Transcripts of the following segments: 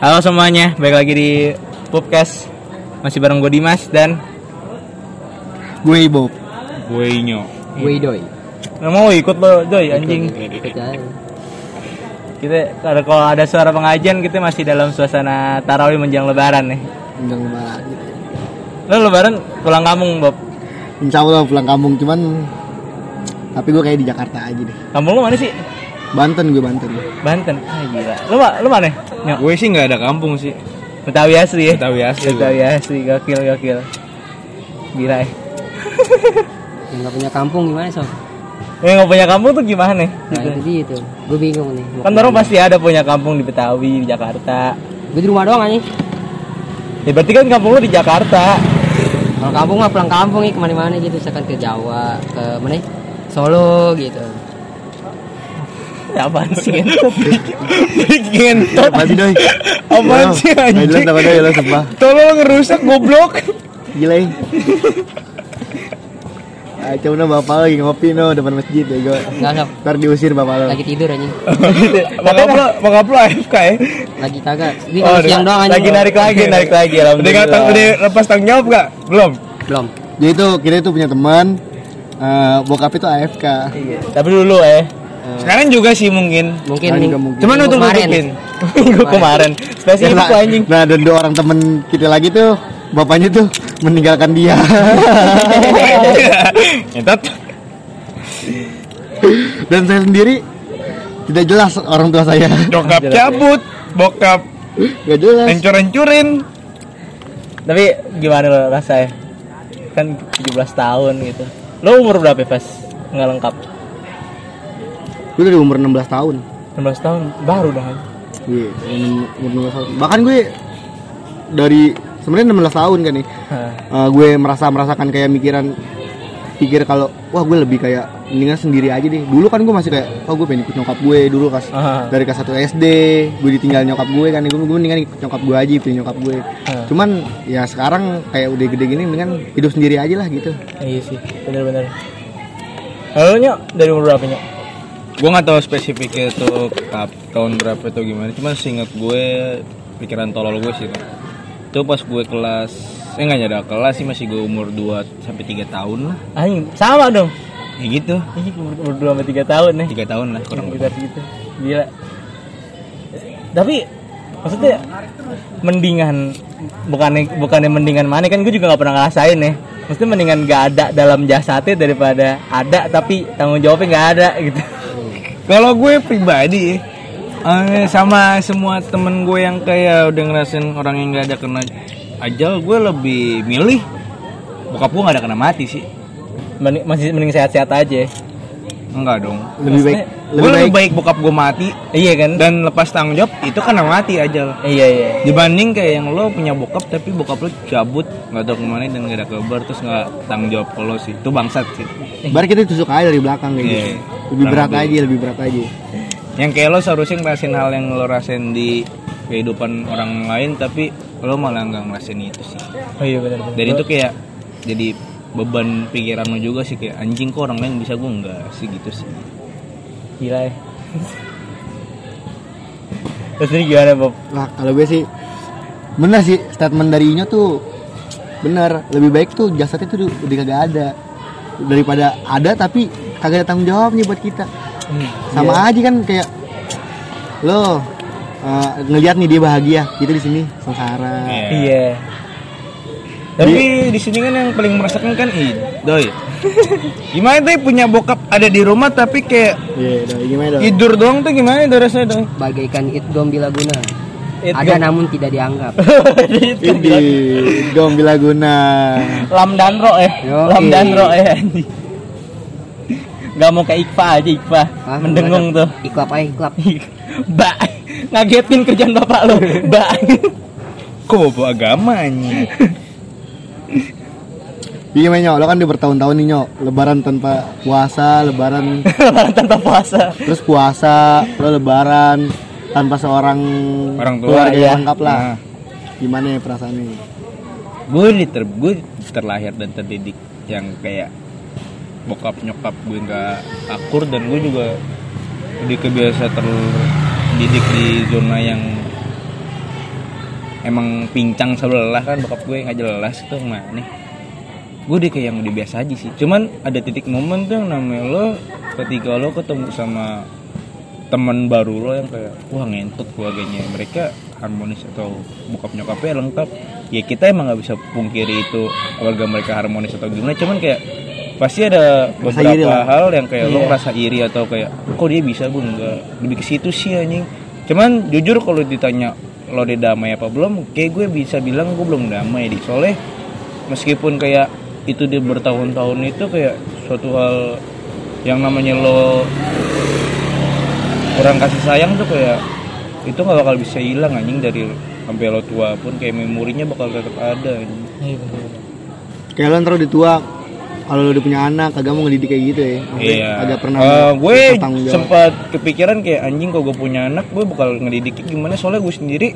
Halo semuanya, balik lagi di Pupcast Masih bareng gue Dimas dan Gue Bob. Gue Inyo. Gue doi. Nggak mau ikut lo, Joy anjing Ikut. Kita kalau kalau ada suara pengajian kita masih dalam suasana tarawih menjelang lebaran nih Undang lebaran. Lo lebaran pulang kampung Bob Insya Allah pulang kampung cuman tapi gue kayak di Jakarta aja deh. Kampung lo mana sih? Banten gue Banten. Banten Ah gila Lo, ma- lo mana? Nyok Gue sih nggak ada kampung sih. Betawi asli ya? Betawi asli. Betawi asli, gokil gokil Gila ya Yang nggak punya kampung gimana sob? Yang nggak punya kampung tuh gimana nih? Nah Gitu. itu dia tuh. Gue bingung nih. Kan orang pasti ada punya kampung di Betawi, di Jakarta Gue di rumah doang aja. Ya berarti kan kampung lo di Jakarta Kalau kampung mah pulang kampung nih ke mana-mana gitu. Misalkan ke Jawa, ke mana? Solo gitu. Ya apaan sih ngentot? Ngentot Apa sih doi? Apaan sih nggak anjing? apa doi lo sumpah. Tolong ngerusak goblok Gila ya. Ah, coba bapak lagi ngopi no depan masjid ya gue. Enggak sob. Ntar diusir bapak lo. Lagi tidur anjing. Bokap lo, bokap lo AFK ya? Lagi kagak. Di Oh, kalau siang doang anjing. Lagi narik lagi, narik lagi Udah, alhamdulillah nggak tang- udah lepas tanggung jawab gak? Belum. Belum. Jadi itu kita itu punya teman eh, bokap itu AFK. Iya, Tapi dulu eh Sekarang juga sih mungkin. Mungkin Nah, juga mungkin. Cuman untuk kemarin. nutupin. Minggu kemarin Spesifik nah, tuh anjing nah, dan dua orang temen kita lagi tuh bapaknya tuh meninggalkan dia. Ngentot. dan saya sendiri tidak jelas orang tua saya. Bokap cabut, bokap Gak jelas. hancur-hancurin. Tapi gimana lo rasanya? Kan 17 tahun gitu Lo umur berapa pas? Nggak lengkap Gue dari umur 16 tahun. 16 tahun baru dah Iya, umur 16 tahun. Bahkan gue dari sebenarnya 16 tahun kan nih. Eh, gue merasa merasakan kayak mikiran pikir kalau wah gue lebih kayak mendingan sendiri aja deh. Dulu kan gue masih kayak oh gue pengen ikut nyokap gue dulu kas dari kelas 1 SD gue ditinggal nyokap gue kan gue, gue mendingan ikut nyokap gue aja ikutin nyokap gue. Hah. Cuman ya sekarang kayak udah gede gini mendingan hidup sendiri aja lah gitu. Iya sih, bener-bener Halo Nyok, dari umur berapa Nyok? Gue nggak tahu spesifiknya tuh kap- tahun berapa atau gimana. Cuman seingat gue pikiran tolol gue sih. Itu pas gue kelas eh nggak nyada kelas sih masih gue umur 2 sampai 3 tahun lah. Anjing, sama dong Ya gitu. Ini umur, umur 2 sampai 3 tahun nih 3 tahun lah kurang lebih. sekitar segitu gila tapi maksudnya mendingan bukannya bukannya mendingan mana kan gue juga nggak pernah ngerasain ya maksudnya mendingan gak ada dalam jasadnya daripada ada tapi tanggung jawabnya nggak ada gitu Kalau gue pribadi eh, sama semua temen gue yang kayak udah ngerasain orang yang gak ada kena ajal, gue lebih milih bokap gue gak ada kena mati sih. Masih mending sehat-sehat aja Enggak dong. Lebih baik Maksudnya, gue lebih baik bokap gue mati iya kan dan lepas tanggung jawab itu kena mati ajal. iya iya Dibanding kayak yang lo punya bokap tapi bokap lo cabut nggak tahu ke mana dan gak ada kabar terus nggak tanggung jawab lo sih itu bangsat sih. Baru kita tusuk aja dari belakang kayak Iya. gitu. Lebih berat lebih. aja, lebih berat aja. Yang kayak lo seharusnya ngerasain hal yang lo rasain di kehidupan orang lain tapi lo malah nggak ngerasain itu sih. oh iya benar benar Dan itu kayak jadi beban pikiran lo juga sih kayak anjing kok orang lain bisa? Gue enggak sih gitu sih. gila ya. Terus ini gimana Bob? Lah kalau gue sih bener sih statement dari Inyo tuh bener. Lebih baik tuh jasadnya tuh udah kagak ada. Daripada ada tapi kagak ada tanggung jawabnya buat kita. Sama aja kan kayak lo eh, ngelihat nih dia bahagia kita di sini sengsara. Iya Tapi di sini kan yang paling merasakan kan i doi. Gimana tuh punya bokap ada di rumah tapi kayak iya dong gimana dong tidur doang tuh gimana itu rasanya doi? Bagaikan it bila guna. It Ada gom- namun tidak dianggap. ini gom guna Lam Danro eh. Yoi. Lam Danro eh anjing. Gak mau kayak Iqfa aja Iqfa. Ah, Mendengung tuh. Iklap aja iklap. Mbak ngagetin kerjaan bapak lo. Mbak. Kok bawa agama Iya nyok, lo kan udah bertahun-tahun nih nyok Lebaran tanpa puasa, lebaran Lebaran tanpa puasa. Terus puasa, lo lebaran Tanpa seorang Orang tua, keluarga iya. yang lengkap lah Nah. Gimana ya perasaannya? gue ter gue terlahir dan terdidik yang kayak bokap nyokap gue nggak akur dan gue juga lebih kebiasa terdidik di zona yang emang pincang selalu lelah kan bokap gue nggak jelas tuh mana gue deh kayak yang udah biasa aja sih. Cuman ada titik momen tuh yang namanya lo ketika lo ketemu sama teman baru lo yang kayak wah ngentut keluarganya mereka harmonis atau bokap nyokapnya lengkap. Ya kita emang nggak bisa pungkiri itu keluarga mereka harmonis atau gimana. Cuman kayak pasti ada beberapa hal yang kayak lo Iya. ngerasa iri atau kayak kok dia bisa gue enggak lebih ke situ sih anjing? Cuman jujur kalau ditanya lo udah damai apa belum kayak gue bisa bilang gue belum damai di soalnya meskipun kayak itu dia bertahun-tahun itu kayak suatu hal yang namanya lo kurang kasih sayang tuh kayak itu nggak bakal bisa hilang anjing dari sampai lo tua pun. Kayak memorinya bakal tetap ada anjing. Iya, kayak lo ntar udah tua kalau udah punya anak kagak mau ngedidik kayak gitu ya. Maksudnya Iya. kagak pernah Eh, gue sempat kepikiran kayak anjing kalau gue punya anak gue bakal ngedidiknya gimana? Soalnya gue sendiri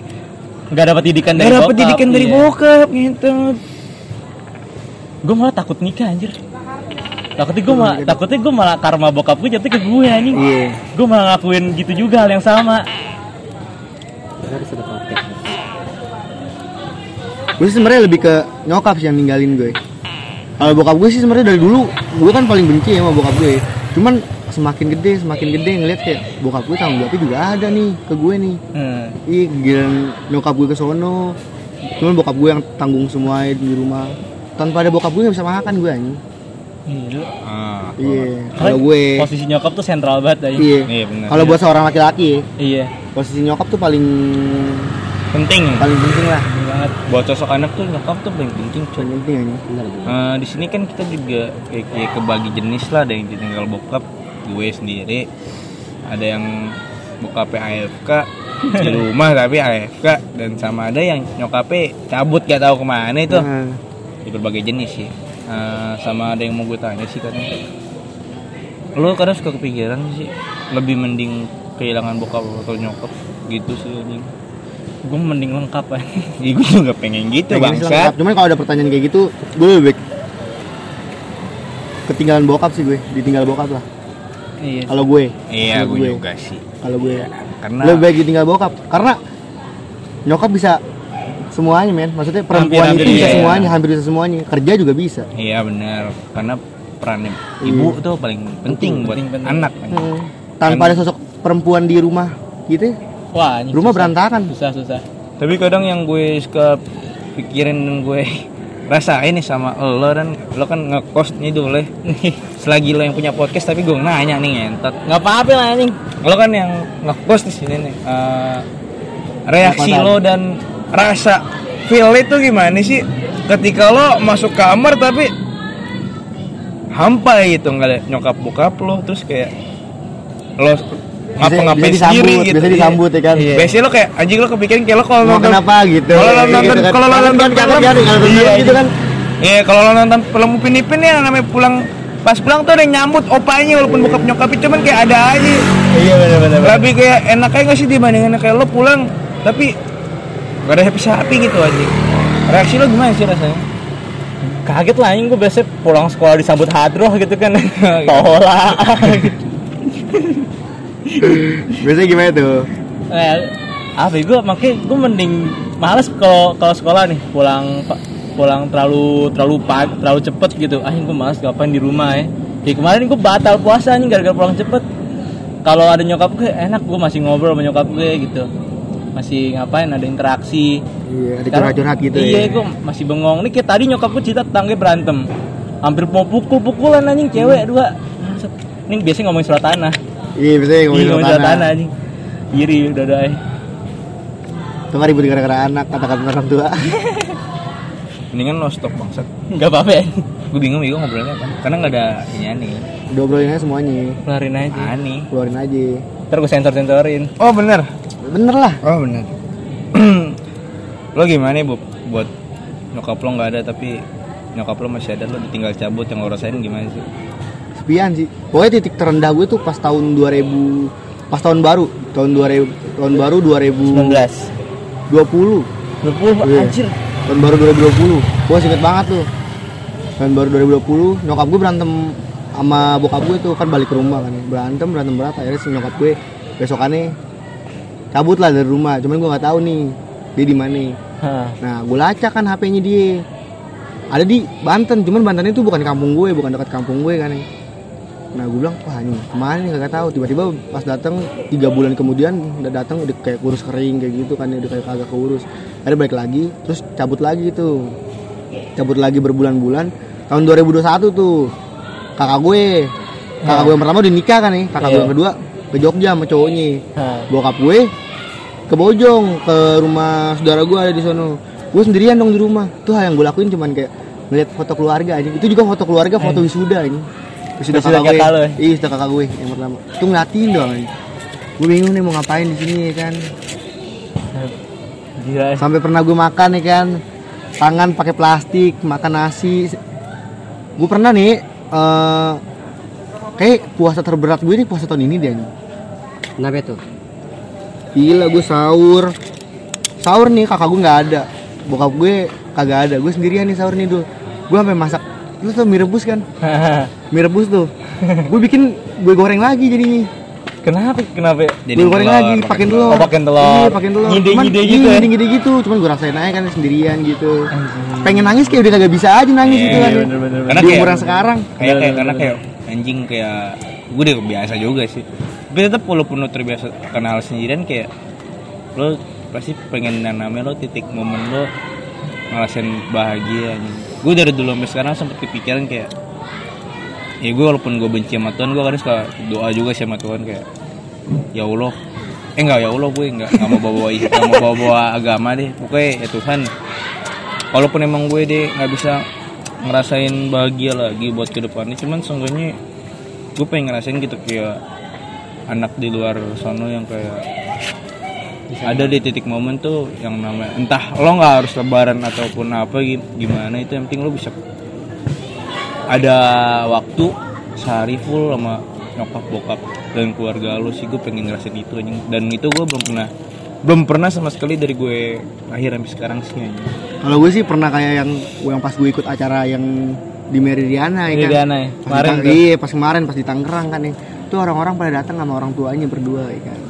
nggak dapat didikan dari nggak bokap, didikan dari iya. bokap gitu. gue malah takut nikah anjir. Takutnya gue malah takutnya gue malah karma bokap gue jatuh ke gue anjing. Iya. gue malah ngakuin gitu juga hal yang sama. Gue sebenarnya lebih ke nyokap sih yang ninggalin gue kalau bokap gue sih sebenarnya dari dulu gue kan paling benci sama bokap gue. Cuman semakin gede semakin gede ngeliat kayak bokap gue tanggung jawabnya juga ada nih ke gue nih. Hmm. ih giliran nyokap gue ke sono. Cuman bokap gue yang tanggung semua di rumah. Tanpa ada bokap gue gak bisa makan gue anjing. Gila. Ah, iya kalau gue. posisi nyokap tuh sentral banget aja iya. Iya, kalau buat seorang laki-laki iya. posisi nyokap tuh paling penting. paling penting lah banget. Buat sosok anak tuh nyokap tuh paling penting cuy. penting benar Eh, di sini kan kita juga kayak, kayak kebagi jenis lah. Ada yang ditinggal bokap gue sendiri. Ada yang bokapnya AFK di rumah tapi AFK dan sama ada yang nyokapnya cabut gak tahu ke mana itu. Nah, di berbagai jenis sih. Eh, sama ada yang mau gue tanya sih kan lo kadang suka kepikiran sih? Lebih mending kehilangan bokap atau nyokap gitu sih anjing gue mending lengkap aja ya, gue juga pengen gitu pengen bangsat lengkap. cuman kalau ada pertanyaan kayak gitu gue lebih baik ketinggalan bokap sih gue ditinggal bokap lah iya kalau gue iya Kalau gue gue. juga sih kalau gue karena lebih baik ditinggal bokap karena nyokap bisa semuanya men maksudnya perempuan Hampir-hampir itu bisa iya. semuanya hampir bisa semuanya kerja juga bisa Iya benar, karena peran ibu tuh paling penting buat penting, penting. anak. kan. Hmm. tanpa ada sosok perempuan di rumah gitu ya, wah anjing rumah susah. berantakan susah susah Tapi kadang yang gue suka pikirin dan gue rasain nih sama lo dan lo kan ngekos nih dulu ya. Selagi lo yang punya podcast tapi gue nanya nih ngentot. nggak apa-apa lah anjing Lo kan yang ngekos di sini nih. Eh, reaksi lo dan rasa feel itu gimana sih ketika lo masuk kamar tapi hampa gitu nggak ada nyokap bokap lo terus kayak lo ngapa-ngapain sendiri gitu. bisa disambut, ya kan? Iya. biasanya lo kayak anjing lo kepikiran kayak lo kalau nonton kenapa? Gitu. kalau lo Gitu nonton kan. kalau lo Kan nonton kan kan kalau nonton iya film gitu kan. Iya kalau lo nonton film Upin Ipin ya namanya pulang pas pulang tuh ada yang nyambut opanya walaupun bokap nyokapnya cuman kayak ada aja. Iya benar benar lebih kayak enak aja gak sih dibandingin kayak lo pulang tapi gak ada happy happy gitu aja reaksi lo gimana sih rasanya? Kaget lah anjing gue biasanya pulang sekolah disambut hadroh gitu kan. Tola biasanya gimana tuh? Eh, apa gue makanya gue mending males kalau kalau sekolah nih. Pulang pulang terlalu terlalu pagi terlalu cepet gitu. Ah gue males ngapain di rumah ya. Kayak kemarin gue batal puasa nih gara-gara pulang cepet. Kalau ada nyokap gue enak. Gue masih ngobrol sama nyokap gue gitu. Masih ngapain ada interaksi. Iya ada curhat-curhat gitu iya ya. gue masih bengong. Nih kayak tadi nyokap gue cerita tetangga berantem. Hampir mau pukul-pukulan anjing cewek dua. Bangsat. ini biasanya ngomongin surat tanah iya biasanya Iya, ngomongin tanah tanah anjing. Iri udah udah itu nggak ribut gara-gara anak kata-kata orang tua. Mendingan lo stop bangsat. Nggak apa-apa ya gue bingung bingung ngobrolnya kan karena nggak ada ini aneh udah obrolin aja semuanya. Keluarin aja. Aneh keluarin aja. Ntar gue sensor sensorin oh bener. Bener lah. Oh bener. Lo gimana bu? Buat nyokap lo nggak ada tapi nyokap lo masih ada lo ditinggal cabut yang lo rasain gimana sih sepian sih. Pokoknya titik terendah gue tuh pas tahun 2000 pas tahun baru. Tahun 2000 tahun baru 19 2020 20 Iya. anjir. Tahun baru 2020 gue inget banget tuh. Tahun baru 2020 nyokap gue berantem sama bokap gue tuh. Kan balik ke rumah kan. Berantem berantem berat. Akhirnya si nyokap gue besokannya cabut lah dari rumah. Cuman gue nggak tahu nih dia di mana. Nah, gue lacak kan HP-nya dia. Ada di Banten, cuman Banten itu bukan kampung gue, bukan dekat kampung gue kan. Nah, gue bilang, wah ini ke mana nih kagak tahu. Tiba-tiba pas datang tiga bulan kemudian udah datang udah kayak kurus kering kayak gitu kan, udah kayak kagak keurus. Ada balik lagi, terus cabut lagi tuh. Cabut lagi berbulan-bulan. Tahun 2021 tuh kakak gue, kakak gue yang pertama udah nikah kan nih, kakak gue Iya. yang kedua ke Jogja sama cowoknya Hah. bokap gue ke Bojong ke rumah saudara gue ada di sono gue sendirian dong di rumah tuh yang gue lakuin cuman kayak ngeliat foto keluarga aja itu juga foto keluarga foto wisuda ini Wisuda kakak gue. ya? iya wisuda kakak gue yang pertama. Tuh ngeliatin doang gue bingung nih mau ngapain di sini ya kan. Gila. sampai pernah gue makan ya kan. Tangan pakai plastik makan nasi. Gue pernah nih eh kayak puasa terberat gue nih puasa tahun ini dia nih Kenapa tuh? Gila gue sahur. Sahur nih kakak gue nggak ada. Bokap gue kagak ada. Gue sendirian nih sahur nih dulu Gue sampai masak Lu tau mie rebus kan? Mie rebus tuh Gue bikin gue goreng lagi jadinya Kenapa? Kenapa? Jadi Gue goreng telur, lagi pakai pakai telur. telur Oh, pakai telur. Iya pakai telur Ngide-ngide Cuman- gitu iya, ya? Ngide-ngide gitu Cuman gue rasain aja kan sendirian gitu Pengen nangis kayak udah kagak bisa aja nangis Iya, gitu kan bener-bener. Karena Di umuran sekarang kayak kayak karena kayak anjing kayak gue udah biasa juga sih tapi tetap walaupun lo terbiasa kenal sendirian kayak lo pasti pengen yang namanya lo titik momen lo ngerasain bahagia anjing. Gue dari dulu sampai sekarang sempet kepikiran kayak ya gue walaupun gue benci sama Tuhan gue kadang suka doa juga sih sama Tuhan kayak ya Allah. Eh enggak ya Allah gue enggak nggak mau bawa bawa nggak mau bawa bawa agama deh. Pokoknya ya Tuhan walaupun emang gue deh nggak bisa ngerasain bahagia lagi buat ke depannya cuman seenggaknya gue pengen ngerasain gitu kayak anak di luar sono yang kayak ada di titik momen tuh yang namanya entah lo nggak harus lebaran ataupun apa gi- gimana itu yang penting lo bisa ada waktu sehari full sama nyokap bokap dan keluarga lo sih gue pengen ngerasain itu anjing dan itu gue belum pernah belum pernah sama sekali dari gue lahir sampai sekarang sih anjing. Kalau gue sih pernah kayak yang yang pas gue ikut acara yang di Meridiana ya kan. Meridiana ya? Pas di Kemarin. Iya, pas kemarin pas di Tangerang kan ya. Itu orang-orang pada datang sama orang tuanya berdua ya kan.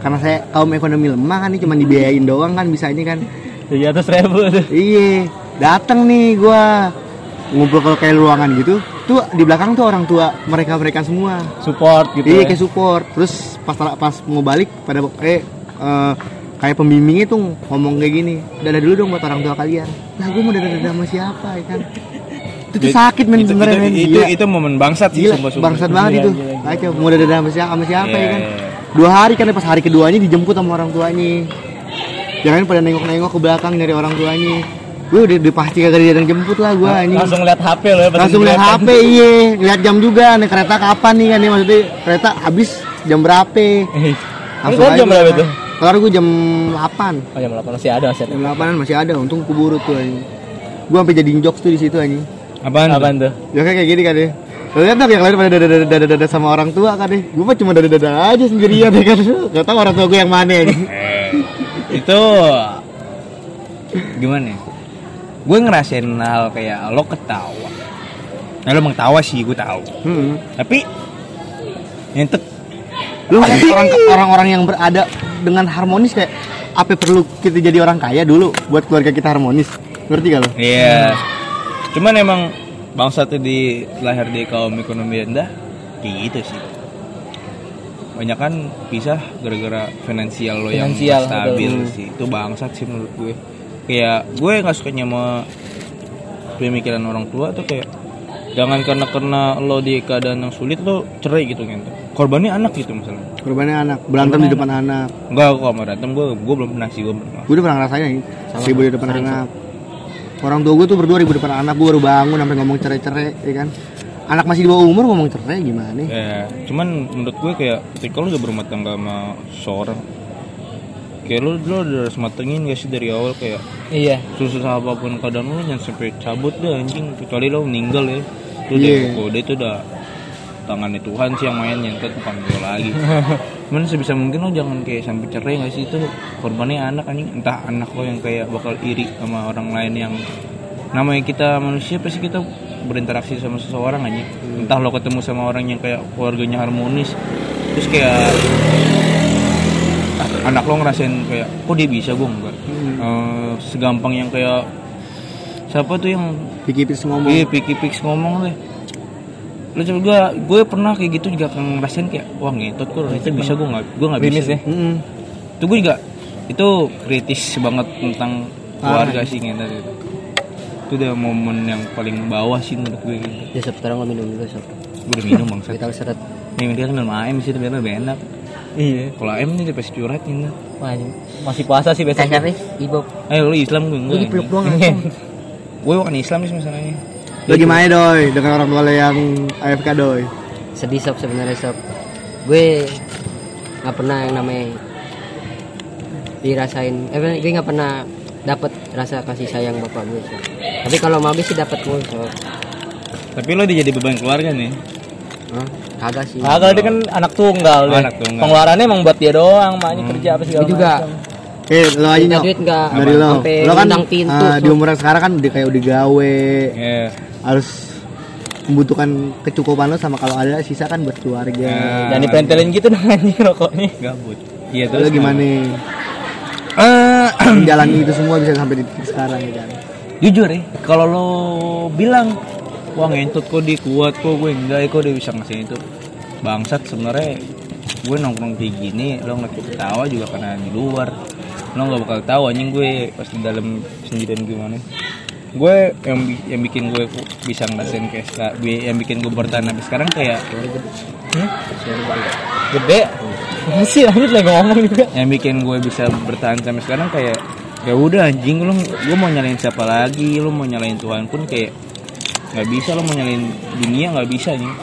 Karena saya kaum ekonomi lemah kan nih cuma dibiayain doang kan bisa ini kan. Tujuh ratus ribu. Iya, datang nih gua ngumpul ke kayak ruangan gitu. Tuh di belakang tuh orang tua mereka-mereka semua. Support gitu. iya ya. kayak support. Terus pas pas mau balik pada eh eh, kayak pembimbingnya tuh ngomong kayak gini. Dadah dulu dong buat orang tua kalian. Lah gue mau dadah-dadah sama siapa ya kan? Itu tuh sakit men itu, itu, men. itu, Gila. itu momen bangsat sih Gila, bangsat banget Gila, itu. gila, gila. Kacau, mau dadah sama siapa, sama siapa ya Iya, kan? Dua hari kan pas hari keduanya dijemput sama orang tuanya. Jangan pada nengok-nengok ke belakang nyari orang tuanya. Gue udah, udah pasti kagak datang jemput lah gue anjing. Langsung lihat HP lo ya. Langsung lihat. HP iya, lihat jam juga nih kereta kapan nih kan nih maksudnya kereta habis jam berapa? Langsung Lu jam aja. berapa itu? Kelar gue jam 8 Oh jam 8 masih ada masih ada. Jam 8 masih ada, untung kuburu tuh anjing. Gue sampai jadi jokes tuh di situ anjing. Apaan? tuh? Apaan tuh? Ya kayak gini kan ya. Lo lihat dong yang lain pada dada-dada sama orang tua kan deh. Gue mah cuma dada-dada aja sendirian ya kan. Gak tau orang tua gue yang mana ya. Eh, itu gimana ya? Gue ngerasain hal kayak lo ketawa. Nah, lo emang tawa sih, gue tahu. Hmm. Tapi Lu ngeliat orang orang-orang yang berada dengan harmonis kayak apa perlu kita jadi orang kaya dulu buat keluarga kita harmonis. Ngerti gak lo? Iya. Cuman emang bangsa tuh di lahir di kaum ekonomi rendah kayak gitu sih. Banyak kan pisah gara-gara finansial lo yang Finansial, stabil betul. sih. Itu bangsat sih menurut gue. Kayak gue nggak sukanya sama pemikiran orang tua tuh kayak jangan karena karena lo di keadaan yang sulit lo cerai gitu kan. Korbannya anak gitu misalnya. Korbannya anak, berantem di depan anak. Enggak kok berantem gue gue belum pernah sih gue pernah. Gue udah pernah ngerasain ribut di depan anak. Orang tua gue tuh berdua ribut depan anak, gue baru bangun sampai ngomong cerai-cerai, ya kan. Anak masih di bawah umur ngomong cerai gimana? Ya, cuman menurut gue kayak ketika lu udah berumah tangga sama seorang kayak lu lu udah harus matengin gak sih dari awal kayak Iya. susah apa pun keadaan lu jangan sampai cabut deh anjing kecuali lu meninggal ya lu udah Iya. kode itu udah tangannya Tuhan sih yang main nyentet bukan gue lagi cuman sebisa mungkin lo jangan kayak sampai cerai gak sih? Itu korbannya anak anjing. Entah anak lo yang kayak bakal iri sama orang lain yang namanya kita manusia pasti kita berinteraksi sama seseorang aja entah lo ketemu sama orang yang kayak keluarganya harmonis. Terus kayak anak lo ngerasain kayak kok dia bisa gue enggak? Eh, segampang yang kayak siapa tuh yang Pikir-pikir ngomong. Iya, piki pix ngomong deh. Lu coba gue, gue pernah kayak gitu juga kan ngerasain kayak wah ngetot kok itu bisa gue nggak, gue nggak bisa. ya. Mm-mm. Itu gue juga itu kritis banget tentang keluarga Parah. sih ngetot itu. Itu udah momen yang paling bawah sih menurut gue gitu. Ya sob, sekarang lo minum dulu sob. Gue udah minum bang. Kita seret. Nih dia kan minum AM sih biar lebih enak. Iya. Kalau AM nih pasti curhat nih. Wah, anjing. masih puasa sih besok. Kayak siapa? Ibu. Eh lu Islam gue Gue dipeluk doang. Gue bukan Islam sih masalahnya. Lo gimana doi dengan orang tua lo yang AFK doi? Sedih sob sebenarnya sob. Gue nggak pernah yang namanya dirasain. Eh gue nggak pernah dapat rasa kasih sayang bapak gue sob. Tapi kalau mau sih dapat mulu sob. Tapi lo udah jadi beban keluarga nih. Hah? Kagak sih. Ah, kalau dia kan anak tunggal Oh, anak tunggal. Pengeluarannya emang buat dia doang, maknya kerja apa segala Gue juga. macam. Eh, lo aja nyok. duit nggak? Dari lo. Lo kan ah, di umuran sekarang kan udah kayak udah gawe, Ya. Harus membutuhkan kecukupan lo sama kalau ada sisa kan buat keluarga. Ya. Jangan dipentelin gitu dong anjing rokoknya. Gabut. Iya Lo terus gimana? Eh, Menjalani itu semua bisa sampai di titik sekarang ya kan. jujur ya kalau lo bilang wah ngentot kok dia kuat kok gue enggak kok dia bisa ngasih itu bangsat sebenarnya gue nongkrong kayak gini lo ngeliat gue ketawa juga karena di luar lo nggak bakal tahu anjing gue pas di dalam sendirian gimana gue yang yang bikin gue bisa ngerasain kayak yang bikin gue bertahan sampai sekarang kayak Hmm? Gede. Masih lanjut lagi ngomong juga. yang bikin gue bisa bertahan sampai sekarang kayak ya udah anjing lu gue mau nyalain siapa lagi lu mau nyalain Tuhan pun kayak nggak bisa lu mau nyalain dunia nggak bisa anjing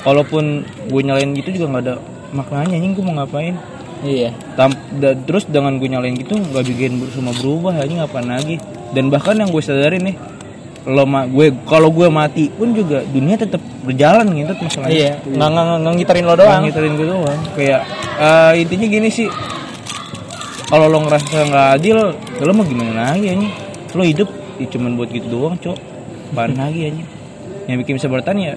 kalaupun gue nyalain gitu juga nggak ada maknanya anjing gue mau ngapain Iya. Tam- da- terus dengan gue nyalain gitu nggak bikin semua berubah anjing ngapain lagi dan bahkan yang gue sadarin nih lo ma gue kalau gue mati pun juga dunia tetap berjalan gitu masalahnya. Iya. Nggak nggak nggak ngitarin lo doang. ngitarin gue doang. Kayak eh, intinya gini sih kalau lo ngerasa nggak adil lo mau gimana lagi anjing? Lo hidup ya cuman buat gitu doang cok. Apaan lagi anjing? Yang bikin bisa bertahan ya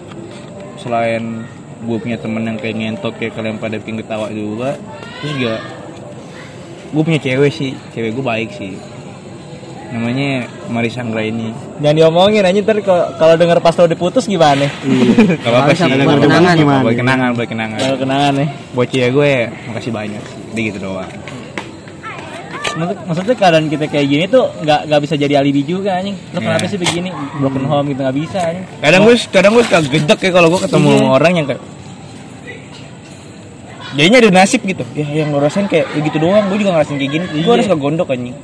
selain gue punya temen yang kayak ngentot kayak kalian pada bikin ketawa juga terus juga gue punya cewek sih cewek gue baik sih namanya Marisa Anggra ini Jangan diomongin anjing ntar kalau- kalau denger pas lo diputus gimana? gak apa-apa Bisa sih buat Buat kenangan. Gimana? buat kenangan buat kenangan Kalau kenangan nih. buat cewek gue makasih banyak sih dia gitu doang Maksud, maksudnya keadaan kita kayak gini tuh nggak nggak bisa jadi alibi juga anjing. Lo kenapa Iya. sih begini? Broken home gitu nggak bisa anjing. kadang gue kadang gue suka gedek ya kalau gue ketemu Iya. orang yang kayak jadinya ada nasib gitu ya yang lo rasain kayak ya gitu doang gue juga ngerasain kayak gini gue Iya. harus ke gondok anjing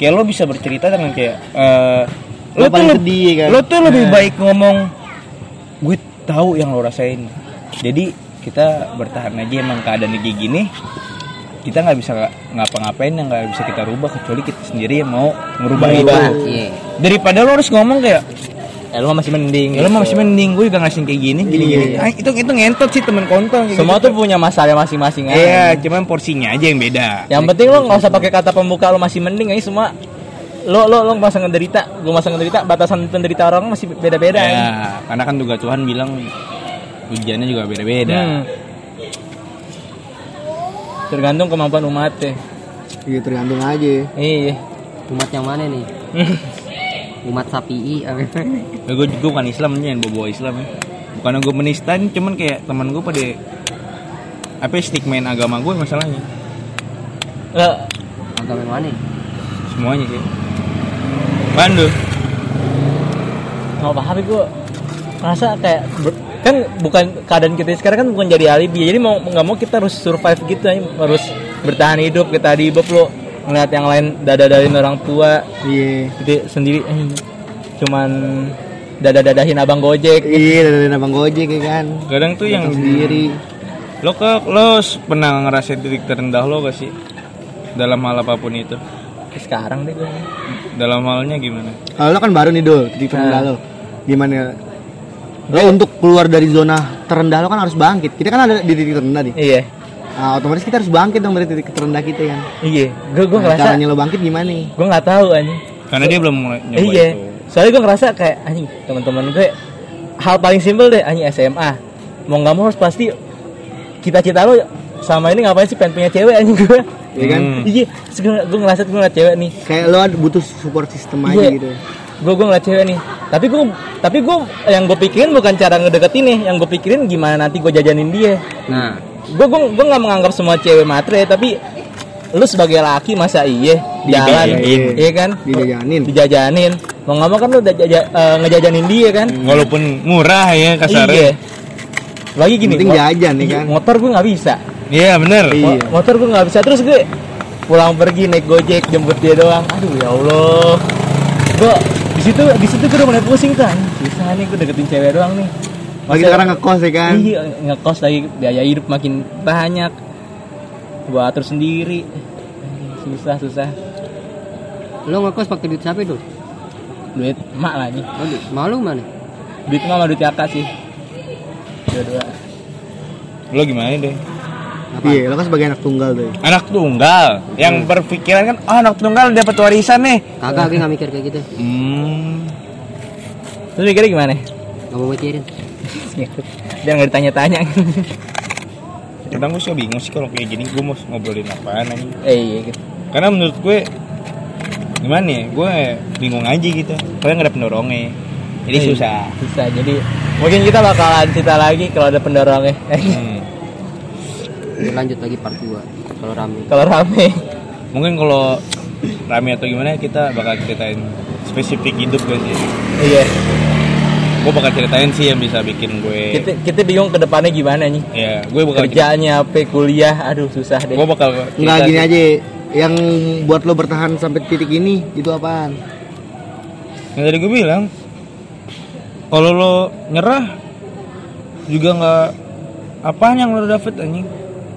kayak lo bisa bercerita dengan kayak eh Lo lo, tuh sedih, kan? lo tuh lebih Nah. baik ngomong gue tahu yang lo rasain jadi kita bertahan aja emang keadaan kayak gini kita nggak bisa ngapa-ngapain yang nggak bisa kita rubah kecuali kita sendiri yang mau ngerubah itu Merubah. Iya. daripada lo harus ngomong kayak Ya lo masih mending. Ya lo masih mending gue juga ngasih kayak gini gini gini. Ah, itu itu ngentot sih temen kontol. kayak Semua gitu. tuh punya masalah masing-masing Iya, aja. cuman porsinya aja yang beda. Yang penting lo nggak usah pakai kata pembuka lo masih mending ini semua lo lo lo masa ngederita, gue masa ngederita, batasan penderita orang masih beda-beda. anjing. Ya, karena kan juga Tuhan bilang ujiannya juga beda-beda. Hmm. Tergantung kemampuan umat deh. Iya tergantung aja. Iya. Umat yang mana nih? Umat sapi apa? Ya, gue gue bukan Islam nih, yang bawa Islam. ya. Bukan gue menista, nih, cuman kayak teman gue pada apa ya, stigmain agama gue masalahnya. Lah, Agama yang mana? Semuanya sih. Pandu. nggak paham gue rasa kayak kan bukan keadaan kita sekarang kan bukan jadi alibi jadi mau nggak mau kita harus survive gitu aja, harus bertahan hidup kita di hidup lo ngeliat yang lain dada-dadahin orang tua Iya. jadi sendiri eh, cuman dada-dadahin abang gojek Iya dari abang gojek ya kan. Kadang tuh yang sendiri. lo ke lo pernah ngerasain titik terendah lo gak sih dalam hal apa pun itu? sekarang deh gue Dalam halnya gimana? Kalau lo kan baru nih dul, titik terendah Nah. lo. Gimana? Lo untuk keluar dari zona terendah lo kan harus bangkit. Kita kan ada di titik terendah nih. iya Nah, otomatis kita harus bangkit dong dari titik terendah kita kan. iya. Gue gue Nah, ngerasa caranya lo bangkit gimana nih? gue nggak tahu anjing. Karena dia belum mulai nyoba iya. itu. soalnya gue ngerasa kayak anjing teman-teman gue hal paling simpel deh anjing SMA mau nggak mau harus pasti cita-cita lo sama ini ngapain sih pengen punya cewek anjing gue ya kan? Hmm. iya gue ngerasa gue ngeliat cewek nih. Kayak lo butuh support system aja Iya. gitu. Gue gue ngeliat cewek nih. Tapi gue tapi gue yang gue pikirin bukan cara ngedeketin nih. Yang gue pikirin gimana nanti gue jajanin dia. Nah, gue gue gue nggak menganggap semua cewek matre tapi lu sebagai laki masa iya? Jalan iya kan? Dijajanin. Dijajanin. Mau nggak mau kan lu udah jaja- eh, ngejajanin dia kan? Walaupun murah ya kasarnya. iya. Lagi gini Penting jajan, ya kan? motor gue nggak bisa. Iya bener. Iya. Mo- motor gue nggak bisa. Terus gue pulang pergi naik gojek jemput dia doang. Aduh ya allah. Gue di situ di situ gue udah mulai pusing kan susah nih gue deketin cewek doang nih lagi Masa- sekarang ngekos ya kan Iya, ngekos lagi biaya hidup makin banyak. Gua atur sendiri. Susah, susah. lo ngekos pakai duit siapa itu? Duit emak lagi. Oh, duit malu mana? Duit emak sama duit kakak sih. Dua-dua. Lo gimana deh? iya lo kan sebagai anak tunggal tuh Anak tunggal yang berpikiran kan oh, anak tunggal dapat warisan nih. Kagak, gue nggak mikir kayak gitu. Hmm. Terus mikirnya gimana? Nggak mau mikirin. Biar nggak ditanya-tanya. Kadang gue suka bingung sih kalau kayak gini gue mau ngobrolin apaan aja. eh, iya gitu. Karena menurut gue gimana ya? Gue bingung aja gitu. Soalnya nggak ada pendorongnya. Jadi Iya. susah. Susah. Jadi mungkin kita bakalan cerita lagi kalau ada pendorongnya. Hmm. Kita lanjut lagi part 2 kalau rame. kalau rame. Mungkin kalau rame atau gimana kita bakal ceritain spesifik hidup gue sih. Iya. Gue bakal ceritain sih yang bisa bikin gue. Kita kita bingung ke depannya gimana nih. Ya, gue bakal Kerjaannya apa, kuliah, aduh susah deh. Gue bakal nggak gini sih. aja yang buat lo bertahan sampai titik ini itu apaan Yang tadi gue bilang, kalau lo nyerah juga nggak apaan yang lo dapet anjing.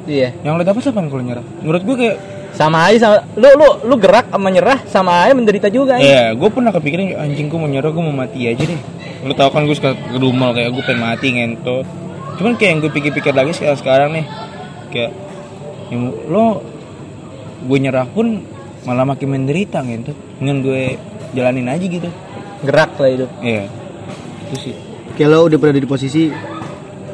Iya. Yang lo dapet apa kalau nyerah? Menurut gue kayak, Sama aja sama lu lu lu gerak sama nyerah sama aja menderita juga ya. ya gue pernah kepikiran "Ya, anjing gue mau nyerah gue mau mati aja deh. Lo tau kan gue suka gedumel kayak gue pengen mati ngentot. Cuman kayak yang gue pikir-pikir lagi sekarang sekarang nih, kayak ya, lo gue nyerah pun malah makin menderita ngentot. Dengan gue jalanin aja gitu. Gerak lah hidup. Iya. Itu sih. kayak lo udah pernah di posisi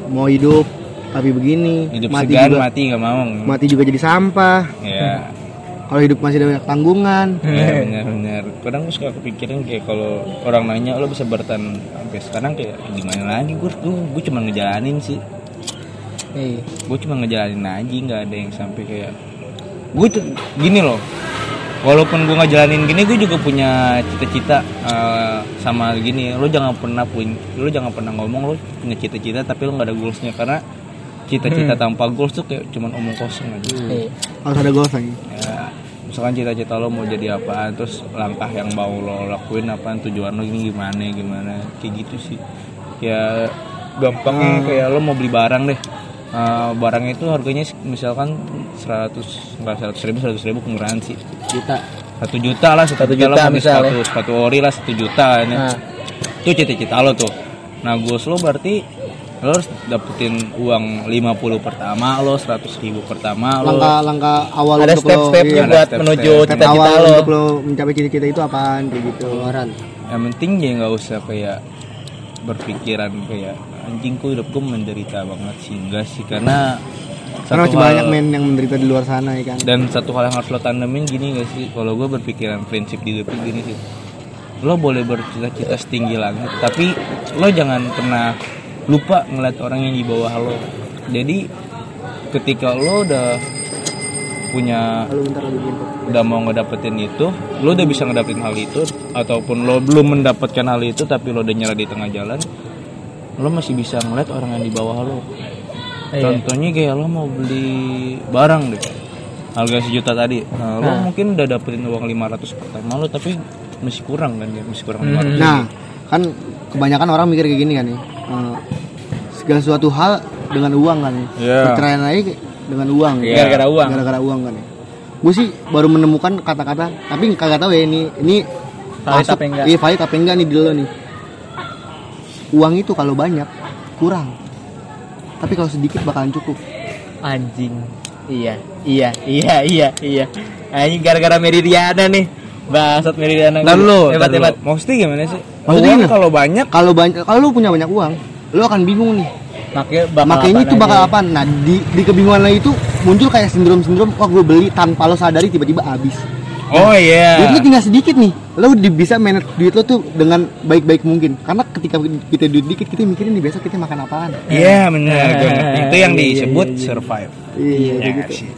mau hidup tapi begini Hidup mati segan, juga mati nggak mau. mati juga jadi sampah Ya. kalau hidup masih ada banyak tanggungan Ya benar benar. Kadang gue suka kepikiran kayak kalau orang nanya lo bisa bertahan sampai sekarang kayak gimana lagi gue gue gue cuma ngejalanin sih. Iya. Gue cuma ngejalanin aja nggak ada yang sampai kayak gue tuh gini loh. Walaupun gue ngejalanin gini gue juga punya cita-cita eh, sama gini. Lo jangan pernah punya lo jangan pernah ngomong lo punya cita-cita tapi lo nggak ada goalsnya karena cita-cita tanpa goals tuh kayak cuma omong kosong aja. Iya. harus ada goals lagi. Ya misalkan cita-cita lo mau jadi apa terus langkah yang mau lo lakuin apa tujuan lo ini gimana gimana kayak gitu sih. Ya gampangnya kayak lo mau beli barang deh. Eh, barang itu harganya misalkan 100 enggak 100 ribu 100 ribu pengurangan sih. Juta. satu juta lah satu Satu juta, juta beli misalnya. sepatu sepatu ori lah satu juta ini. Nah, itu cita-cita lo tuh. Nah goals lo berarti lo harus dapetin uang 50 pertama lo 100 ribu pertama lo langkah-langkah awal ada step-stepnya iya, buat step-step. menuju step cita-cita awal lo. untuk lo mencapai cita-cita itu apaan kayak gitu Pengeluaran. yang penting ya nggak usah kayak berpikiran kayak anjing kok hidup gue menderita banget sih enggak sih karena karena masih banyak men yang menderita di luar sana ya kan dan satu hal yang harus lo tandemin gini gak sih kalau gue berpikiran prinsip di hidup gini sih lo boleh bercita-cita setinggi langit tapi lo jangan pernah lupa ngeliat orang yang di bawah lo. Jadi ketika lo udah punya udah mau ngedapetin itu lo udah bisa ngedapetin hal itu ataupun lo belum mendapatkan hal itu tapi lo udah nyerah di tengah jalan lo masih bisa ngeliat orang yang di bawah lo. Iya. contohnya kayak lo mau beli barang deh harga sejuta tadi. Nah, lo Nah. mungkin udah dapetin uang 500 pertama lo tapi masih kurang kan ya? Masih kurang Hmm. 500 nah kan kebanyakan orang mikir kayak gini kan nih Eh, segala suatu hal dengan uang kan ya Iya. perceraian aja dengan uang Iya. Gara-gara uang. gara-gara uang kan ya gue sih baru menemukan kata-kata tapi kagak tahu ya ini ini Valid apa enggak? iya valid apa enggak nih di lo nih uang itu kalau banyak kurang tapi kalau sedikit bakalan cukup Anjing. Iya, iya, iya, iya, iya. Anjing gara-gara Meridiana nih. Bangsat Meridiana. dan lo hebat dan hebat. lo. maksudnya gimana sih Maksudnya uang kalau banyak kalau banyak kalau lu punya banyak uang lu akan bingung nih Makanya bakal makanya apaan itu bakal apa nah di di kebingungan lo itu muncul kayak sindrom-sindrom wah gue beli tanpa lo sadari tiba-tiba habis Oh iya. duit lo tinggal sedikit nih lo di- bisa manage duit lo tuh dengan baik-baik mungkin karena ketika kita duit dikit kita mikirin nih besok kita makan apaan Iya benar. Gua ngerti. Itu yang disebut survive. iya Ya kayak nggak gitu sih.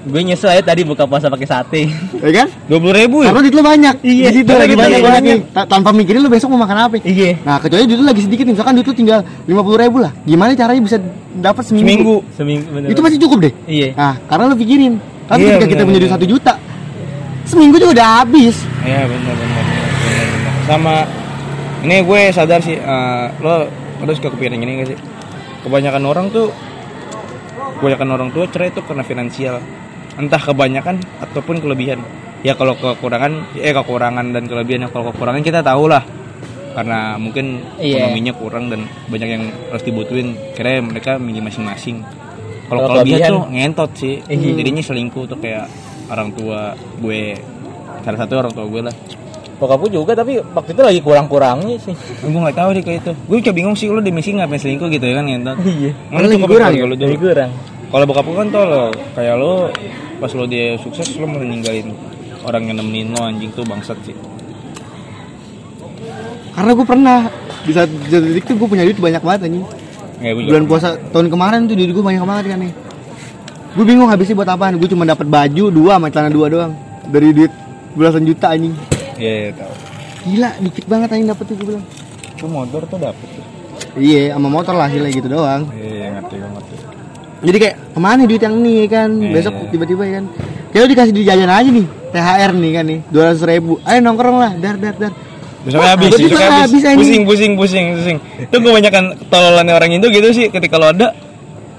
Gue nyesel aja tadi buka puasa pakai sate. ya kan Dua puluh ribu ya? karena duit lo banyak Iya, di situ lagi banyak banyak. tanpa mikirin lo besok mau makan apa Iya. nah kecuali duit lo lagi sedikit nih misalkan duit lo tinggal lima puluh ribu lah gimana caranya bisa dapat seminggu, Seminggu. Seminggu bener. itu pasti cukup deh Iya. nah karena lo pikirin tapi Iya, ketika kita benar, punya duit benar. satu juta seminggu juga udah habis Iya benar benar. Sama ini gue sadar sih eh, lo lo suka kepikiran gini gak sih? Kebanyakan orang tuh kebanyakan orang tua cerai itu karena finansial. Entah kebanyakan ataupun kelebihan. Ya kalau kekurangan eh kekurangan dan kelebihan ya kalau kekurangan kita tahu lah. Karena mungkin Iya. ekonominya kurang dan banyak yang harus dibutuhin. Kira mereka milih masing-masing. Kalau Kalau kelebihan tuh ngentot sih. Iya. Jadinya selingkuh tuh kayak orang tua gue salah satu orang tua gue lah Bokap gue juga tapi waktu itu lagi kurang-kurangnya sih. gue nggak tahu deh kayak itu gue juga bingung sih lo di misi ngapain selingkuh gitu ya kan ngentot Iya. Mana Lagi cukup kurang ya? Jadi dulu kurang. Kalau bokap gue kan tau lo kayak lo pas lo dia sukses lo malah ninggalin orang yang nemenin lo anjing tuh bangsat sih. Karena gue pernah di saat di satu titik tuh gue punya duit banyak banget anjing. Ya, bulan puasa tahun kemarin tuh duit gue banyak banget kan nih. Gue bingung habisnya buat apaan gue cuma dapat baju dua sama celana dua doang. Dari duit belasan juta anjing. Iya ya, tahu gila dikit banget anjing dapet tuh gue bilang. Itu motor tuh dapet tuh. Iya sama motor lah hasilnya gitu doang. Iya ngerti gue ngerti jadi kayak ke mana duit yang ini kan Iya, besok iya. tiba-tiba ya kan kayak dikasih di jajan aja nih THR nih kan nih dua ratus ribu ayo nongkrong lah dar dar dar Besoknya habis, besoknya bakal habis. habis. Pusing, pusing, pusing, pusing. Itu kebanyakan tololannya orang Indo gitu sih. Ketika lo ada,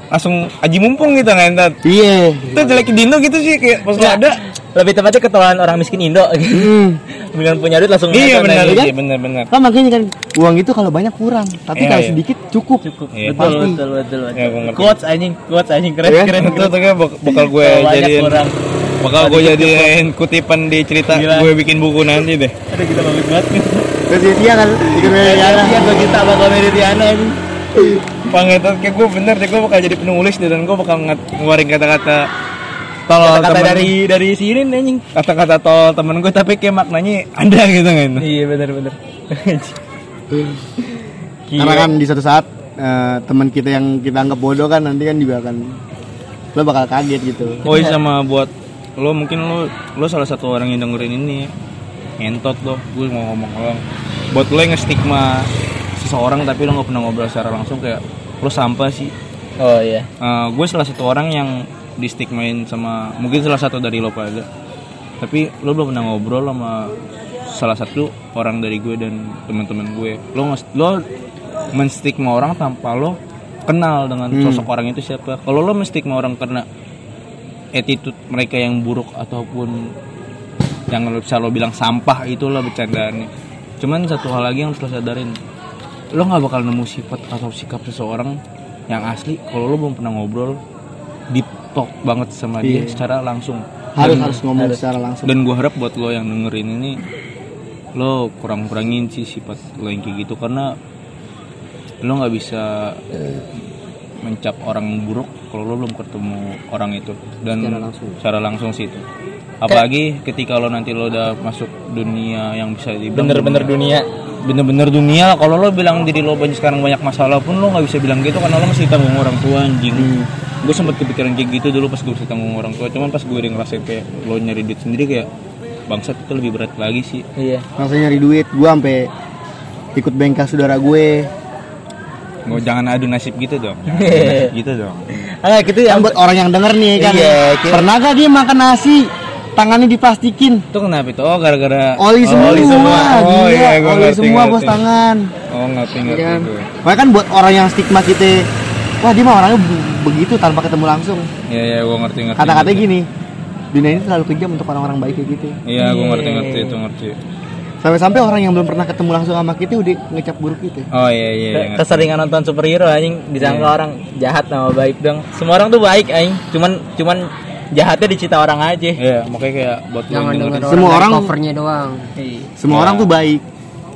langsung aji mumpung gitu ngentot. iya Itu jelek di Indo gitu sih. Kayak pas lo Ya. ada, Lebih tepatnya ketularan orang miskin Indo. Hmm. Dengan punya duit langsung iya benar, aja. kan? iya benar, benar. kan makanya kan uang itu kalau banyak kurang tapi Iya, kalau iya. sedikit cukup Cukup. Iya. Betul, betul, betul, betul. Ya, gua ngerti. Quotes anjing, quotes anjing keren, Iya. keren, Itu tuh bakal gue jadiin kurang. bakal gue jadiin kutipan di cerita Gila. gue bikin buku nanti deh. Aduh kita bagus banget nih. terus dia kan ikut Meridiana Iya, gue kita bakal Meridiana ini. Pangetan kayak gue bener deh gue bakal jadi penulis deh dan gue bakal ngat- ngeluarin kata-kata tolol Kata temen- dari dari sini nih, anjing. kata-kata tol temen gue tapi kayak maknanya ada gitu kan. Iya benar benar. karena kan di suatu saat eh, teman kita yang kita anggap bodoh kan nanti kan juga akan lo bakal kaget gitu Oh iya sama buat lo mungkin lo lo salah satu orang yang dengerin ini ngentot lo gue mau ngomong lo buat lo yang nge-stigma seseorang tapi lo nggak pernah ngobrol secara langsung kayak lo sampah sih Oh iya. Eh, gue salah satu orang yang di stigmain sama mungkin salah satu dari lo pada tapi lo belum pernah ngobrol sama salah satu orang dari gue dan teman-teman gue. Lo lo menstigma orang tanpa lo kenal dengan sosok orang itu siapa. Kalau lo menstigma orang karena attitude mereka yang buruk ataupun yang lo bisa lo bilang sampah itulah bercandaannya. Cuman satu hal lagi yang harus lo sadarin. Lo nggak bakal nemu sifat atau sikap seseorang yang asli kalau lo belum pernah ngobrol deep talk banget sama dia secara langsung. Harus dan, harus ngomong secara langsung. Dan gue harap buat lo yang dengerin ini lo kurang-kurangin sih sifat lo yang kayak gitu. Karena lo nggak bisa mencap orang buruk kalau lo belum ketemu orang itu. Dan Secara langsung. secara langsung sih itu. Apalagi ketika lo nanti lo udah masuk dunia yang bisa dibilang Bener-bener dunia. bener-bener dunia kalau lo bilang diri lo banyak sekarang banyak masalah pun lo nggak bisa bilang gitu karena lo masih tanggung orang tua anjing gue sempet kepikiran kayak gitu dulu pas gue masih tanggung orang tua. Cuman pas gue udah ngerasain kayak lo nyari duit sendiri kayak bangsat itu lebih berat lagi sih. Iya. langsung nyari duit. Gua sampai ikut bengkel saudara gue. Mau jangan adu nasib gitu dong. Gitu dong. Ah, gitu yang yang buat orang yang denger nih kan? Iya, kayak- pernah gak dia makan nasi tangannya diplastikin itu kenapa itu? Oh gara-gara oli semua, oli semua. Oh, gila, iya, gua oli ngerti, semua ngerti. bos tangan. Oh ngerti ngerti Iya kan? gue Makanya kan buat orang yang stigma kita wah dia mah orangnya be- begitu tanpa ketemu langsung iya iya gue ngerti ngerti kata-katanya gini dunia ini terlalu kejam untuk orang-orang baik kayak gitu iya gue ngerti ngerti itu ngerti sampai-sampai orang yang belum pernah ketemu langsung sama kita udah ngecap buruk gitu oh iya iya, iya keseringan nonton superhero anjing disangka orang jahat sama baik dong. Semua orang tuh baik anjing. Cuman cuman jahatnya dicita orang aja. iya makanya kayak buat Jangan yang denger dengerin orang, Semua orang- covernya doang. Iya. semua orang tuh baik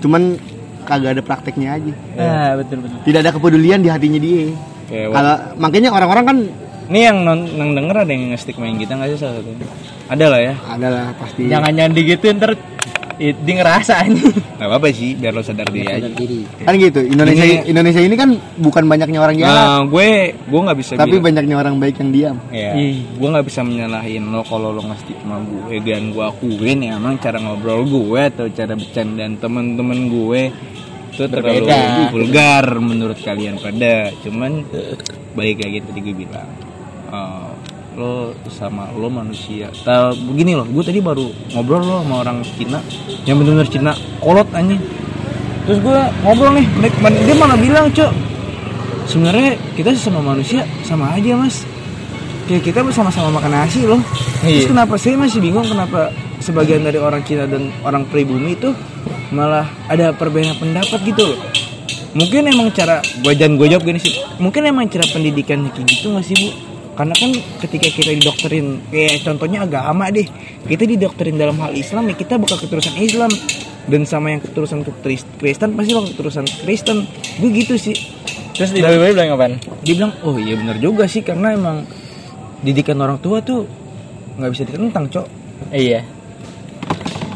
cuman kagak ada prakteknya aja Ah, betul betul. tidak ada kepedulian di hatinya dia kayak kalau makanya orang-orang kan Ini yang non yang denger ada yang nge-stigmain kita nggak sih salah satunya? Ada lah ya. adalah pasti Jangan jangan digituin ntar i- dia ngerasa ini. Gak apa-apa sih, biar lo sadar diri aja. sadar diri kan gitu Indonesia Ini- Indonesia ini kan bukan banyaknya orang jahat Nah, gue gue nggak bisa tapi bilang- banyaknya orang baik yang diam Ya, Ih. gue nggak bisa menyalahin lo kalau lo nge-stigma gue dan gue akuin ya emang cara ngobrol gue atau cara bercandaan temen-temen gue itu terlalu Berbeda. vulgar menurut kalian pada cuman baik gitu tadi gue bilang eh, lo sama lo manusia. Tahu begini loh gue tadi baru ngobrol lo sama orang Cina yang bener-bener Cina kolot anjing. Terus gue ngobrol nih dia malah bilang cok sebenarnya kita sesama manusia sama aja mas. Kayak kita sama-sama makan nasi loh. Terus Iya. kenapa saya masih bingung kenapa sebagian dari orang Cina dan orang pribumi itu malah ada perbedaan pendapat gitu loh. Mungkin emang cara gue jangan gue jawab gini sih. Mungkin emang cara pendidikannya kayak gitu nggak sih bu? Karena kan ketika kita didokterin kayak contohnya agama deh. Kita didokterin dalam hal Islam ya kita bakal keterusan Islam. Dan sama yang keterusan Kris- Kristen pasti bakal keterusan Kristen. Gue gitu sih. Terus di BBB bilang apaan? dia bilang oh iya benar juga sih karena emang didikan orang tua tuh nggak bisa ditentang cok. Iya.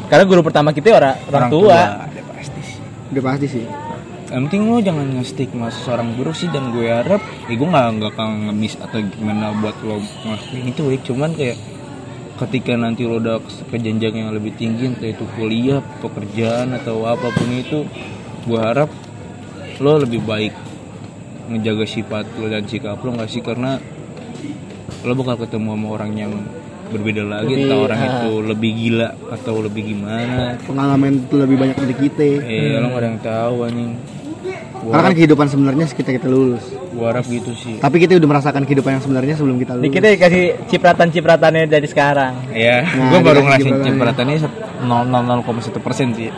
Karena guru pertama kita orang orang, tua. ada pasti sih udah pasti sih yang penting lo jangan nge-stigma seseorang buruk sih dan gue harap ya gue nggak nggak akan ngemis atau gimana buat lo ngelakuin itu Wik. cuman kayak ketika nanti lo udah ke jenjang yang lebih tinggi entah itu kuliah pekerjaan atau apa pun itu gue harap lo lebih baik ngejaga sifat lo dan sikap lo nggak sih karena lo bakal ketemu sama orang yang berbeda lagi Lebih, entah orang ah. itu lebih gila atau lebih gimana pengalaman itu lebih banyak dari kita eh lo nggak ada yang tahu anjing Gua karena kan kehidupan sebenarnya kita kita lulus Gua harap gitu sih. tapi kita udah merasakan kehidupan yang sebenarnya sebelum kita lulus kita dikasih cipratan-cipratannya dari sekarang. Ya, Nah, gue baru ngerasain cipratan cipratannya 0,1 persen sih.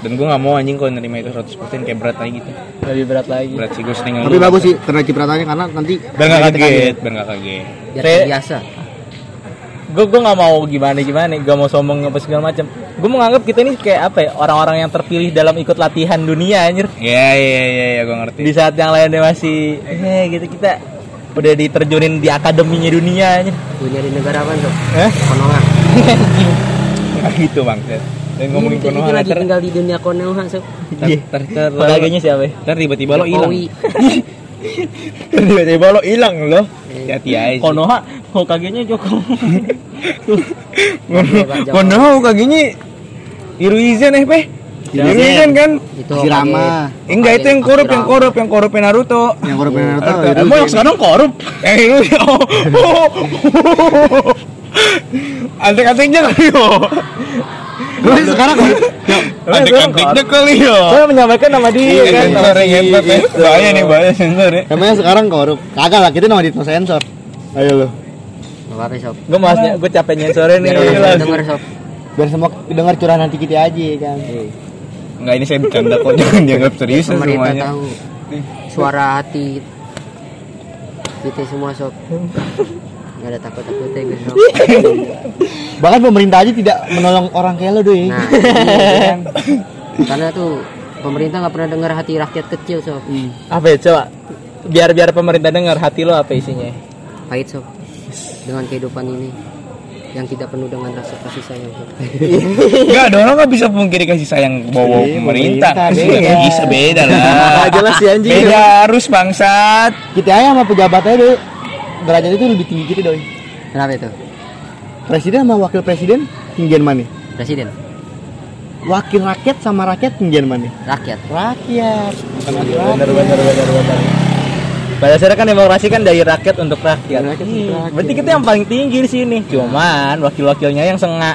Dan gue nggak mau anjing kalau nerima itu 100 persen kayak berat aja gitu. Lebih berat lagi. Berat sih gue sering tapi bagus sih karena cipratannya karena nanti Biar nggak kaget, biar nggak kaget. biar biasa Gue gue nggak mau gimana gimana, gak mau sombong apa segala macam. Gue menganggap kita ini kayak apa ya orang-orang yang terpilih dalam ikut latihan dunia anjir. Iya iya iya ya, gue ngerti. Di saat yang lainnya masih eh gitu kita udah diterjunin di akademinya dunia anjir. punya di negara apa tuh Hah? Konoha Nah, gitu bang. Dan ngomongin Ini konoha lagi tinggal di dunia Konoha sob Iya. ntar, ntar, Pegawainya siapa? ya? ntar tiba-tiba lo hilang. Tiba-tiba lo hilang lo. Hati-hati aja. sih. Konoha, Hokage-nya Joko. Konoha, konoha kaginya Hiruizen eh peh. Hiruizen kan? itu si Rama Eh, Enggak itu yang korup, yang korup, yang korupnya Naruto. yang korup Naruto Emang yang sekarang korup? Yang itu oh. Antek-anteknya kali yo. Terus sekarang Antek-anteknya kali yo. Saya menyampaikan nama dia Iya, kan. sensor yang hebat ya. Bahaya nih, bahaya sensor ya. Emangnya sekarang korup kagak lah kita nama di sensor ayo lo Gak apa-apa sob Gue masnya, gue capek nyensorin nih. biar orang Gila. denger sob biar semua dengar curahan hati kita aja kan Enggak ini saya bercanda kok, jangan dianggap serius pemerintah semuanya. tahu suara hati kita semua sob Gak ada takut-takutnya gue sob bahkan pemerintah aja tidak menolong orang kayak lo doi Nah iya kan Karena tuh pemerintah gak pernah dengar hati rakyat kecil sob Apa ya coba? Biar biar pemerintah dengar hati lo apa isinya. Pahit sob Dengan kehidupan ini yang tidak penuh dengan rasa kasih sayang Enggak, ada orang nggak bisa pungkiri kasih sayang bawa Iya, pemerintah. pemerintah, Nggak iya. bisa beda lah. Ah, jelas sih, anjing. Beda harus bangsat. kita aja sama pejabatnya doi derajat itu lebih tinggi kita doi Kenapa itu? Presiden sama wakil presiden tinggian mana Presiden wakil rakyat sama rakyat tinggian mana Rakyat rakyat Bener bener bener bener. Pada dasarnya kan demokrasi kan dari rakyat untuk rakyat. Dari rakyat untuk Hmm, rakyat. Berarti kita yang paling tinggi di sini. Cuman wakil-wakilnya yang sengak.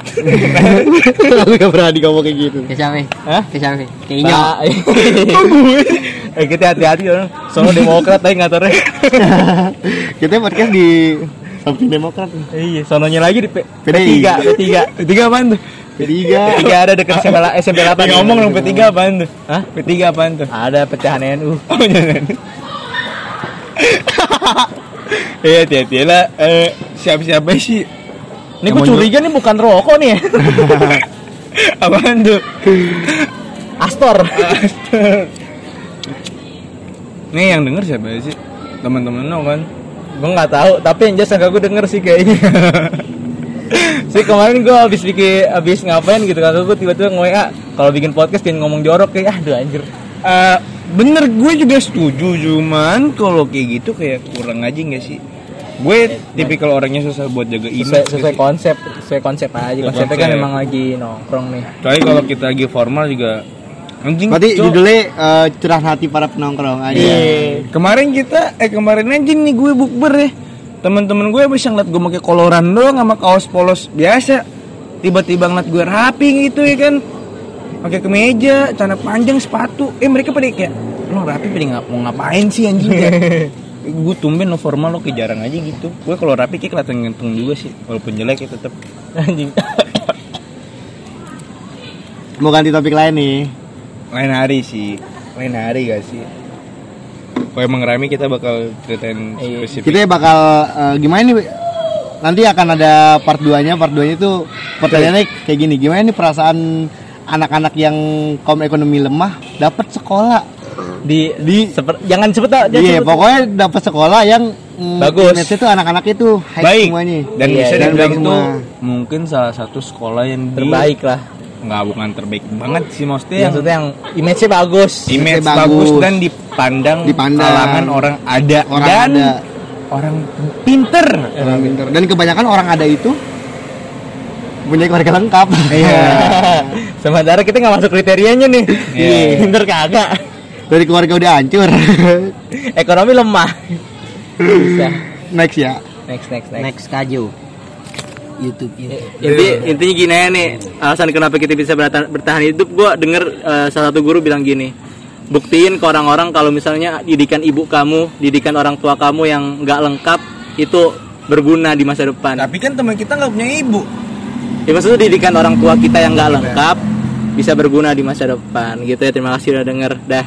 aku gak pernah ngomong kayak gitu Ke siapa? Hah? Ke siapa? Ke Inyo eh kita hati-hati dong. Soalnya demokrat tadi ngaturnya. kita podcast di samping demokrat. Iya, sononya lagi di P- PDI. P3, P3. P3 apaan tuh? P3 P3 ada dekat SMP, SMP 8. Yang ngomong dong P3 apaan tuh? Hah? P3 apaan tuh? Ada pecahan NU. Oh jangan. Eh hati-hati lah. Eh, siapa-siapa sih? Ini gue curiga nih bukan rokok nih. ya. Apaan tuh? Astor. Nih yang denger siapa sih? Teman-teman lo kan? Gue nggak tahu tapi yang jelas kakak gue denger sih kayaknya sih kemarin gue habis bikin habis ngapain gitu kakak gue tiba-tiba nge WA kalau bikin podcast jangan ngomong jorok kayak aduh anjir Eh, bener gue juga setuju cuman kalau kayak gitu kayak kurang aja nggak sih gue tipikal orangnya susah buat jaga sesuai, image sesuai sih. konsep sesuai konsep aja konsepnya kan konsep. emang lagi nongkrong nih Tapi kalau kita lagi formal juga anjing Berarti Cok. judulnya eh, curahan hati para penongkrong aja. Iya. kemarin kita eh kemarin aja nih gue bukber ya teman-teman gue bisa ngeliat gue pakai koloran doang sama kaos polos biasa tiba-tiba ngeliat gue rapi gitu ya kan pakai kemeja celana panjang sepatu eh mereka pada kayak lo rapi pada ngap mau ngapain sih anjing ya gue tumben lo formal lo kayak jarang aja gitu gue kalau rapi kayak kelihatan ganteng juga sih walaupun jelek ya tetap anjing Mau ganti topik lain nih. Lain hari sih lain hari gak sih kalau emang rame kita bakal ceritain Iya. spesifik Kita bakal eh, gimana nih? Nanti akan ada part 2-nya. Part 2-nya itu pertanyaannya kayak gini. Gimana nih perasaan anak-anak yang kaum ekonomi lemah dapat sekolah? di di seper- jangan sebut jangan Iya, sebut. pokoknya dapat sekolah yang mm, Bagus. tuh anak-anak itu high baik semuanya. dan Iya, bisa dan baik itu mungkin salah satu sekolah yang di- terbaik lah nggak bukan terbaik banget sih maksudnya yang maksudnya yang image-nya bagus image bagus. bagus. dan dipandang, Dipandang. kalangan orang ada Orang dan ada. orang pinter Orang pintar. Dan kebanyakan orang ada itu punya keluarga lengkap. Iya. sementara kita nggak masuk kriterianya nih Iya. pinter kagak Dari keluarga udah hancur. ekonomi lemah bisa Next ya. next next next Next Kaju. YouTube YouTube. Inti, intinya gini aja nih alasan kenapa kita bisa bertahan, bertahan hidup gue denger eh, salah satu guru bilang gini buktiin ke orang-orang kalau misalnya didikan ibu kamu didikan orang tua kamu yang nggak lengkap itu berguna di masa depan. Tapi kan teman kita nggak punya ibu. Ya maksudnya didikan orang tua kita yang nggak lengkap bisa berguna di masa depan gitu ya. Terima kasih udah denger. Dah